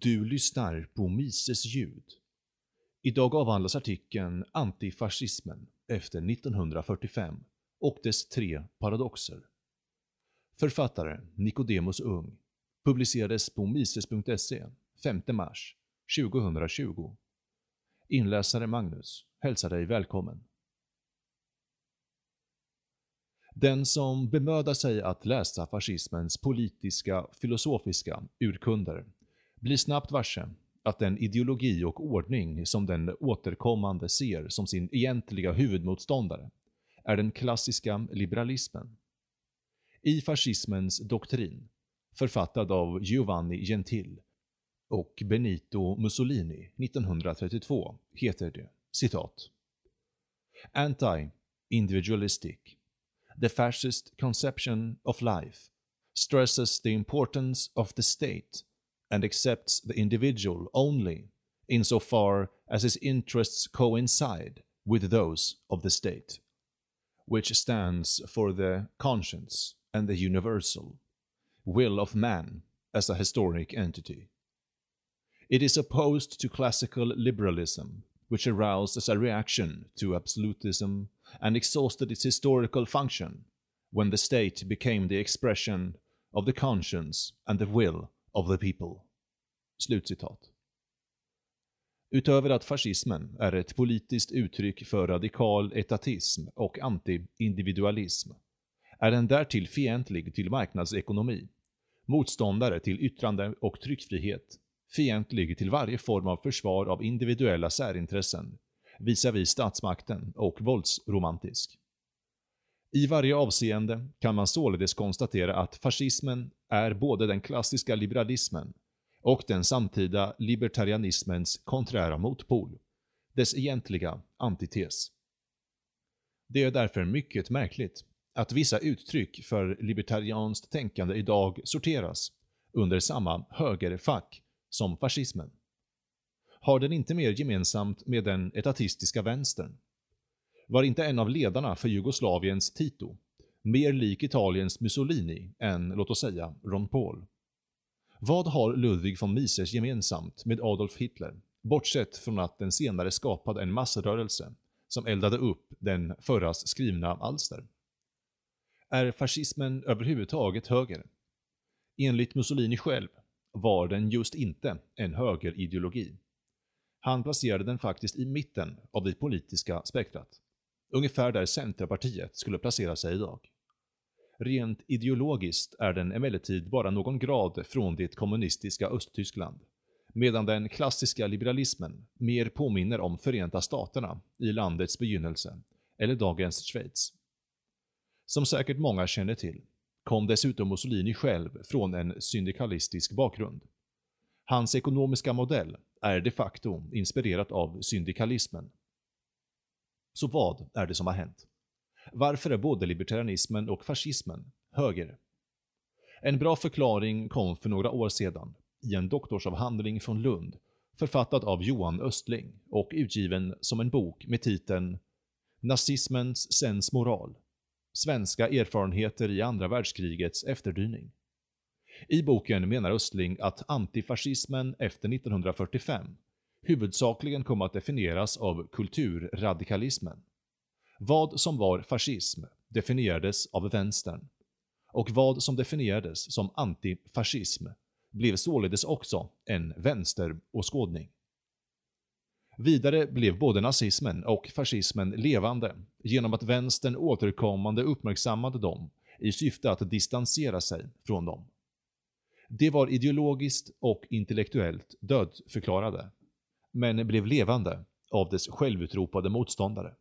Du lyssnar på Mises ljud. Idag avhandlas artikeln Antifascismen efter 1945 och dess tre paradoxer. Författare Nicodemus Ung publicerades på mises.se 5 mars 2020. Inläsare Magnus hälsar dig välkommen. Den som bemödar sig att läsa fascismens politiska, filosofiska urkunder blir snabbt varse att den ideologi och ordning som den återkommande ser som sin egentliga huvudmotståndare är den klassiska liberalismen. I fascismens doktrin, författad av Giovanni Gentil och Benito Mussolini 1932, heter det citat Anti-individualistic. The fascist conception of life stresses the importance of the state and accepts the individual only insofar as his interests coincide with those of the state, which stands for the conscience and the universal will of man as a historic entity. It is opposed to classical liberalism, which aroused as a reaction to absolutism and exhausted its historical function when the state became the expression of the conscience and the will of the people. Slutcitat. Utöver att fascismen är ett politiskt uttryck för radikal etatism och anti-individualism är den därtill fientlig till marknadsekonomi, motståndare till yttrande och tryckfrihet, fientlig till varje form av försvar av individuella särintressen, visavi statsmakten och våldsromantisk. I varje avseende kan man således konstatera att fascismen är både den klassiska liberalismen och den samtida libertarianismens konträra motpol, dess egentliga antites. Det är därför mycket märkligt att vissa uttryck för libertarianskt tänkande idag sorteras under samma högerfack som fascismen. Har den inte mer gemensamt med den etatistiska vänstern? Var inte en av ledarna för Jugoslaviens Tito mer lik Italiens Mussolini än, låt oss säga, Ron Paul? Vad har Ludwig von Mises gemensamt med Adolf Hitler, bortsett från att den senare skapade en massrörelse som eldade upp den förras skrivna alster? Är fascismen överhuvudtaget höger? Enligt Mussolini själv var den just inte en högerideologi. Han placerade den faktiskt i mitten av det politiska spektrat. Ungefär där Centerpartiet skulle placera sig idag. Rent ideologiskt är den emellertid bara någon grad från det kommunistiska Östtyskland, medan den klassiska liberalismen mer påminner om Förenta Staterna i landets begynnelse, eller dagens Schweiz. Som säkert många känner till kom dessutom Mussolini själv från en syndikalistisk bakgrund. Hans ekonomiska modell är de facto inspirerat av syndikalismen. Så vad är det som har hänt? Varför är både libertarianismen och fascismen höger? En bra förklaring kom för några år sedan i en doktorsavhandling från Lund författad av Johan Östling och utgiven som en bok med titeln “Nazismens sensmoral. Svenska erfarenheter i andra världskrigets efterdyning”. I boken menar Östling att antifascismen efter 1945 huvudsakligen kom att definieras av kulturradikalismen. Vad som var fascism definierades av vänstern och vad som definierades som antifascism blev således också en vänsteråskådning. Vidare blev både nazismen och fascismen levande genom att vänstern återkommande uppmärksammade dem i syfte att distansera sig från dem. De var ideologiskt och intellektuellt dödförklarade, men blev levande av dess självutropade motståndare.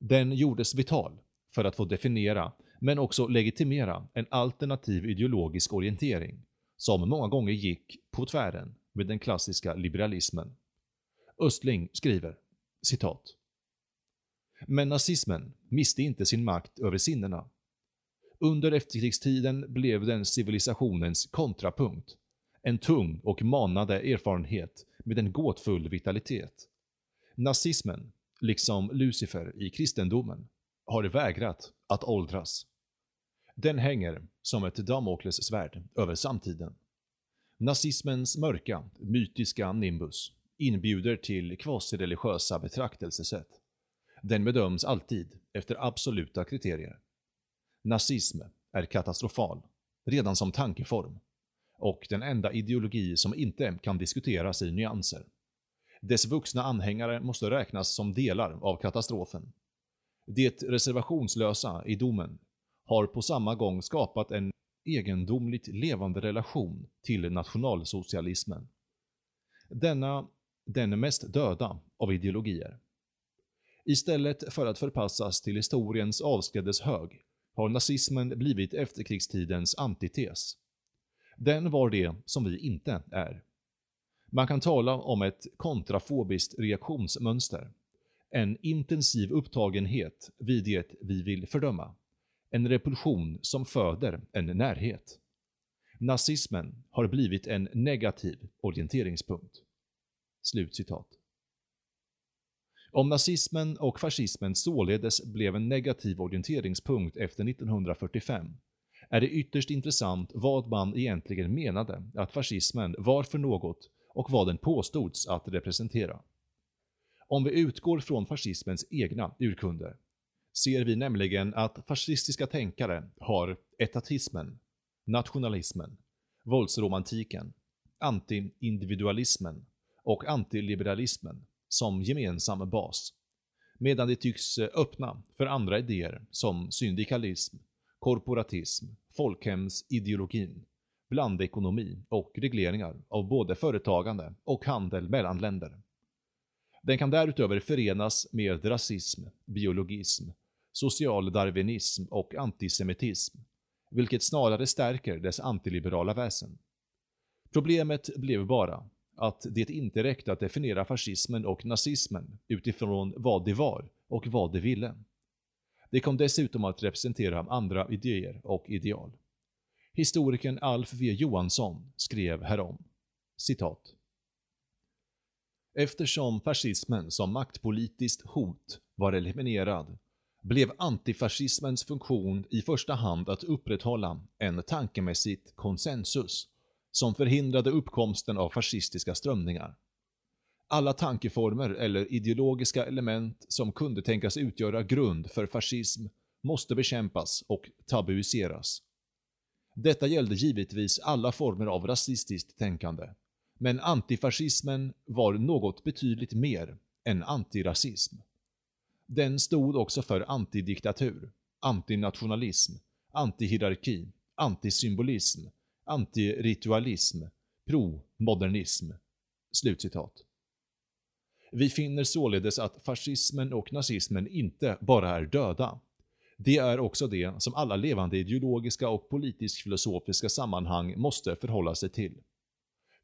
Den gjordes vital för att få definiera, men också legitimera, en alternativ ideologisk orientering som många gånger gick på tvären med den klassiska liberalismen. Östling skriver citat men nazismen miste inte sin makt över sinnena. Under efterkrigstiden blev den civilisationens kontrapunkt. En tung och manande erfarenhet med en gåtfull vitalitet. Nazismen liksom Lucifer i kristendomen, har vägrat att åldras. Den hänger som ett Damoklessvärd över samtiden. Nazismens mörka, mytiska nimbus inbjuder till kvasireligiösa betraktelsesätt. Den bedöms alltid efter absoluta kriterier. Nazism är katastrofal, redan som tankeform, och den enda ideologi som inte kan diskuteras i nyanser. Dess vuxna anhängare måste räknas som delar av katastrofen. Det reservationslösa i domen har på samma gång skapat en egendomligt levande relation till nationalsocialismen. Denna, den mest döda av ideologier. Istället för att förpassas till historiens avskrädeshög har nazismen blivit efterkrigstidens antites. Den var det som vi inte är. Man kan tala om ett kontrafobiskt reaktionsmönster. En intensiv upptagenhet vid det vi vill fördöma. En repulsion som föder en närhet. Nazismen har blivit en negativ orienteringspunkt. Slutcitat. Om nazismen och fascismen således blev en negativ orienteringspunkt efter 1945 är det ytterst intressant vad man egentligen menade att fascismen var för något och vad den påstods att representera. Om vi utgår från fascismens egna urkunder ser vi nämligen att fascistiska tänkare har etatismen, nationalismen, våldsromantiken, anti-individualismen och antiliberalismen som gemensam bas, medan de tycks öppna för andra idéer som syndikalism, korporatism, folkhemsideologin, blandekonomi och regleringar av både företagande och handel mellan länder. Den kan därutöver förenas med rasism, biologism, social darwinism och antisemitism, vilket snarare stärker dess antiliberala väsen. Problemet blev bara att det inte räckte att definiera fascismen och nazismen utifrån vad de var och vad de ville. Det kom dessutom att representera andra idéer och ideal. Historikern Alf V Johansson skrev härom, citat. Eftersom fascismen som maktpolitiskt hot var eliminerad blev antifascismens funktion i första hand att upprätthålla en tankemässigt konsensus som förhindrade uppkomsten av fascistiska strömningar. Alla tankeformer eller ideologiska element som kunde tänkas utgöra grund för fascism måste bekämpas och tabuiseras. Detta gällde givetvis alla former av rasistiskt tänkande, men antifascismen var något betydligt mer än antirasism. Den stod också för antidiktatur, antinationalism, antihierarki, antisymbolism, antiritualism, pro-modernism.” Slutcitat. Vi finner således att fascismen och nazismen inte bara är döda. Det är också det som alla levande ideologiska och politisk-filosofiska sammanhang måste förhålla sig till.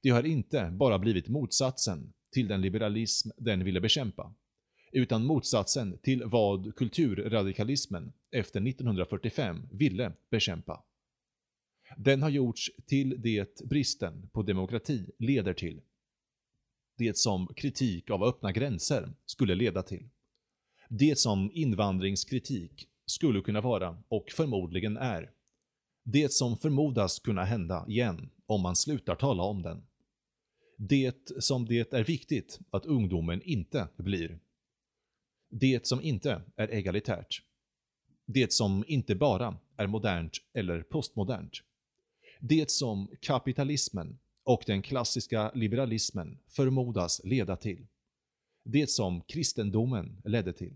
Det har inte bara blivit motsatsen till den liberalism den ville bekämpa, utan motsatsen till vad kulturradikalismen efter 1945 ville bekämpa. Den har gjorts till det bristen på demokrati leder till. Det som kritik av öppna gränser skulle leda till. Det som invandringskritik skulle kunna vara och förmodligen är. Det som förmodas kunna hända igen om man slutar tala om den. Det som det är viktigt att ungdomen inte blir. Det som inte är egalitärt. Det som inte bara är modernt eller postmodernt. Det som kapitalismen och den klassiska liberalismen förmodas leda till. Det som kristendomen ledde till.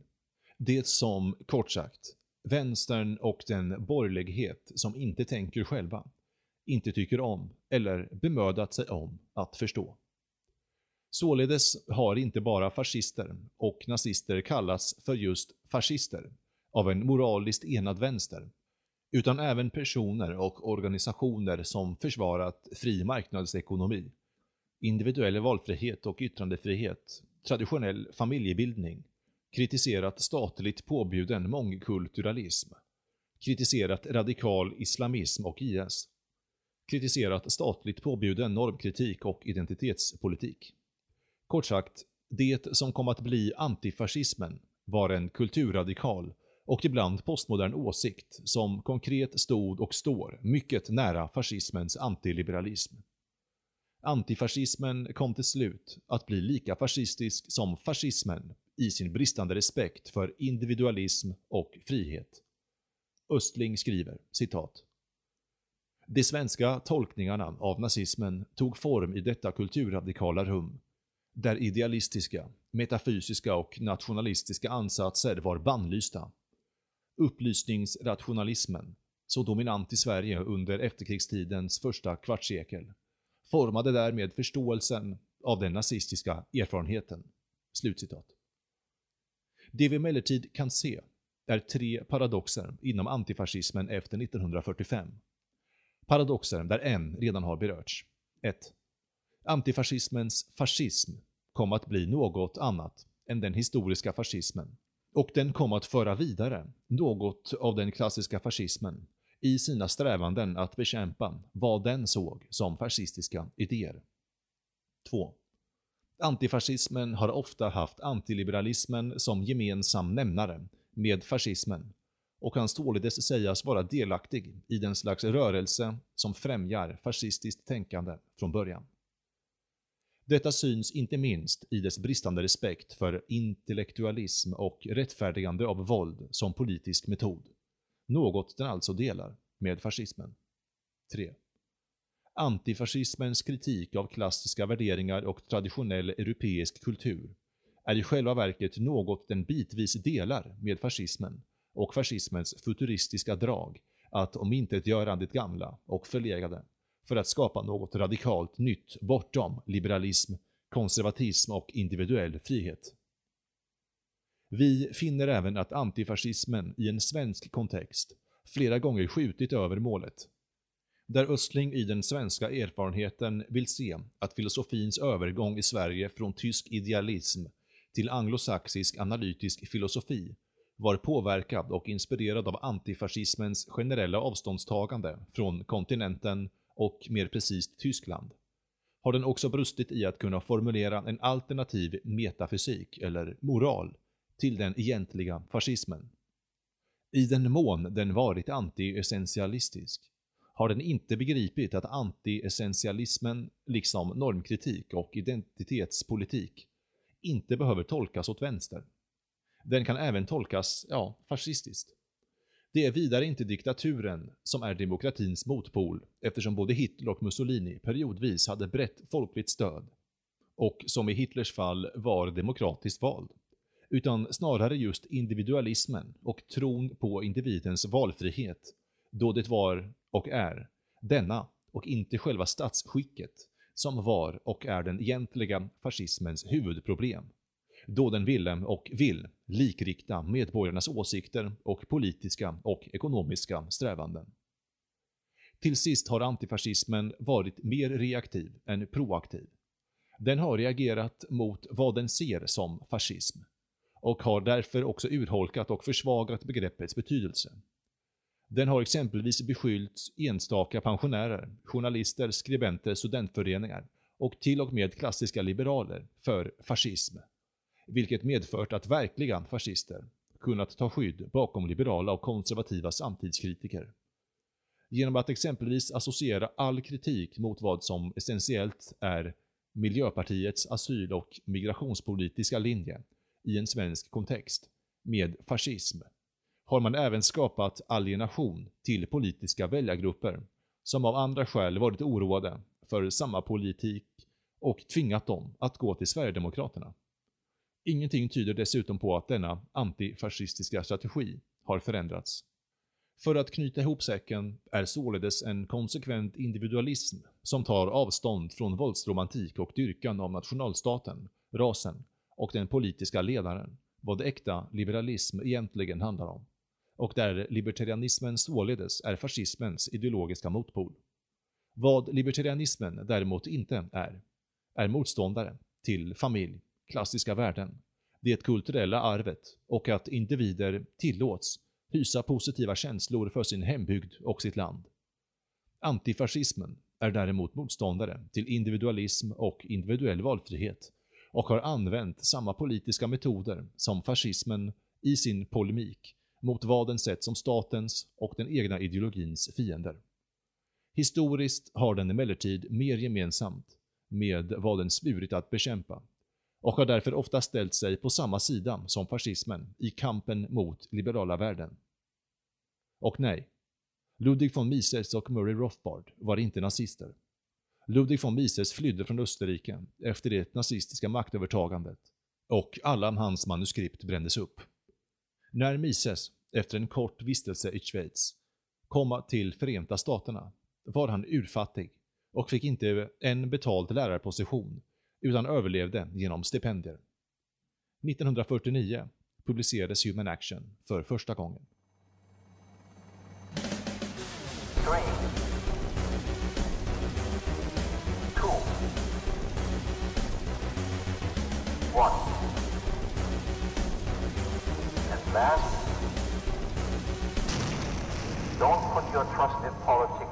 Det som, kort sagt, vänstern och den borgerlighet som inte tänker själva, inte tycker om eller bemödat sig om att förstå. Således har inte bara fascister och nazister kallats för just fascister av en moraliskt enad vänster, utan även personer och organisationer som försvarat fri marknadsekonomi, individuell valfrihet och yttrandefrihet, traditionell familjebildning, kritiserat statligt påbjuden mångkulturalism, kritiserat radikal islamism och IS, kritiserat statligt påbjuden normkritik och identitetspolitik. Kort sagt, det som kom att bli antifascismen var en kulturradikal och ibland postmodern åsikt som konkret stod och står mycket nära fascismens antiliberalism. Antifascismen kom till slut att bli lika fascistisk som fascismen i sin bristande respekt för individualism och frihet. Östling skriver, citat. De svenska tolkningarna av nazismen tog form i detta kulturradikala rum, där idealistiska, metafysiska och nationalistiska ansatser var bannlysta. Upplysningsrationalismen, så dominant i Sverige under efterkrigstidens första kvartssekel, formade därmed förståelsen av den nazistiska erfarenheten.” Slutcitat. Det vi emellertid kan se är tre paradoxer inom antifascismen efter 1945. Paradoxer där en redan har berörts. 1. Antifascismens fascism kom att bli något annat än den historiska fascismen och den kom att föra vidare något av den klassiska fascismen i sina strävanden att bekämpa vad den såg som fascistiska idéer. 2. Antifascismen har ofta haft antiliberalismen som gemensam nämnare med fascismen och kan således sägas vara delaktig i den slags rörelse som främjar fascistiskt tänkande från början. Detta syns inte minst i dess bristande respekt för intellektualism och rättfärdigande av våld som politisk metod. Något den alltså delar med fascismen. 3. Antifascismens kritik av klassiska värderingar och traditionell europeisk kultur är i själva verket något den bitvis delar med fascismen och fascismens futuristiska drag att omintetgöra det gamla och förlegade för att skapa något radikalt nytt bortom liberalism, konservatism och individuell frihet. Vi finner även att antifascismen i en svensk kontext flera gånger skjutit över målet. Där Östling i den svenska erfarenheten vill se att filosofins övergång i Sverige från tysk idealism till anglosaxisk analytisk filosofi var påverkad och inspirerad av antifascismens generella avståndstagande från kontinenten och mer precis Tyskland, har den också brustit i att kunna formulera en alternativ metafysik eller moral till den egentliga fascismen. I den mån den varit anti-essentialistisk har den inte begripit att anti-essentialismen, liksom normkritik och identitetspolitik, inte behöver tolkas åt vänster. Den kan även tolkas, ja, fascistiskt. Det är vidare inte diktaturen som är demokratins motpol eftersom både Hitler och Mussolini periodvis hade brett folkligt stöd och som i Hitlers fall var demokratiskt vald utan snarare just individualismen och tron på individens valfrihet, då det var och är denna och inte själva statsskicket som var och är den egentliga fascismens huvudproblem, då den ville och vill likrikta medborgarnas åsikter och politiska och ekonomiska strävanden. Till sist har antifascismen varit mer reaktiv än proaktiv. Den har reagerat mot vad den ser som fascism och har därför också urholkat och försvagat begreppets betydelse. Den har exempelvis beskyllt enstaka pensionärer, journalister, skribenter, studentföreningar och till och med klassiska liberaler för fascism, vilket medfört att verkliga fascister kunnat ta skydd bakom liberala och konservativa samtidskritiker. Genom att exempelvis associera all kritik mot vad som essentiellt är Miljöpartiets asyl- och migrationspolitiska linje i en svensk kontext med fascism har man även skapat alienation till politiska väljargrupper som av andra skäl varit oroade för samma politik och tvingat dem att gå till Sverigedemokraterna. Ingenting tyder dessutom på att denna antifascistiska strategi har förändrats. För att knyta ihop säcken är således en konsekvent individualism som tar avstånd från våldsromantik och dyrkan av nationalstaten, rasen och den politiska ledaren vad äkta liberalism egentligen handlar om och där libertarianismen således är fascismens ideologiska motpol. Vad libertarianismen däremot inte är, är motståndare till familj, klassiska värden, det kulturella arvet och att individer tillåts hysa positiva känslor för sin hembygd och sitt land. Antifascismen är däremot motståndare till individualism och individuell valfrihet och har använt samma politiska metoder som fascismen i sin polemik mot vad den sett som statens och den egna ideologins fiender. Historiskt har den emellertid mer gemensamt med vad den svurit att bekämpa och har därför ofta ställt sig på samma sida som fascismen i kampen mot liberala värden. Och nej, Ludwig von Mises och Murray Rothbard var inte nazister. Ludwig von Mises flydde från Österrike efter det nazistiska maktövertagandet och alla hans manuskript brändes upp. När Mises, efter en kort vistelse i Schweiz, kom till Förenta Staterna var han urfattig och fick inte en betald lärarposition utan överlevde genom stipendier. 1949 publicerades Human Action för första gången. Three, one. And last, don't put your trust in politics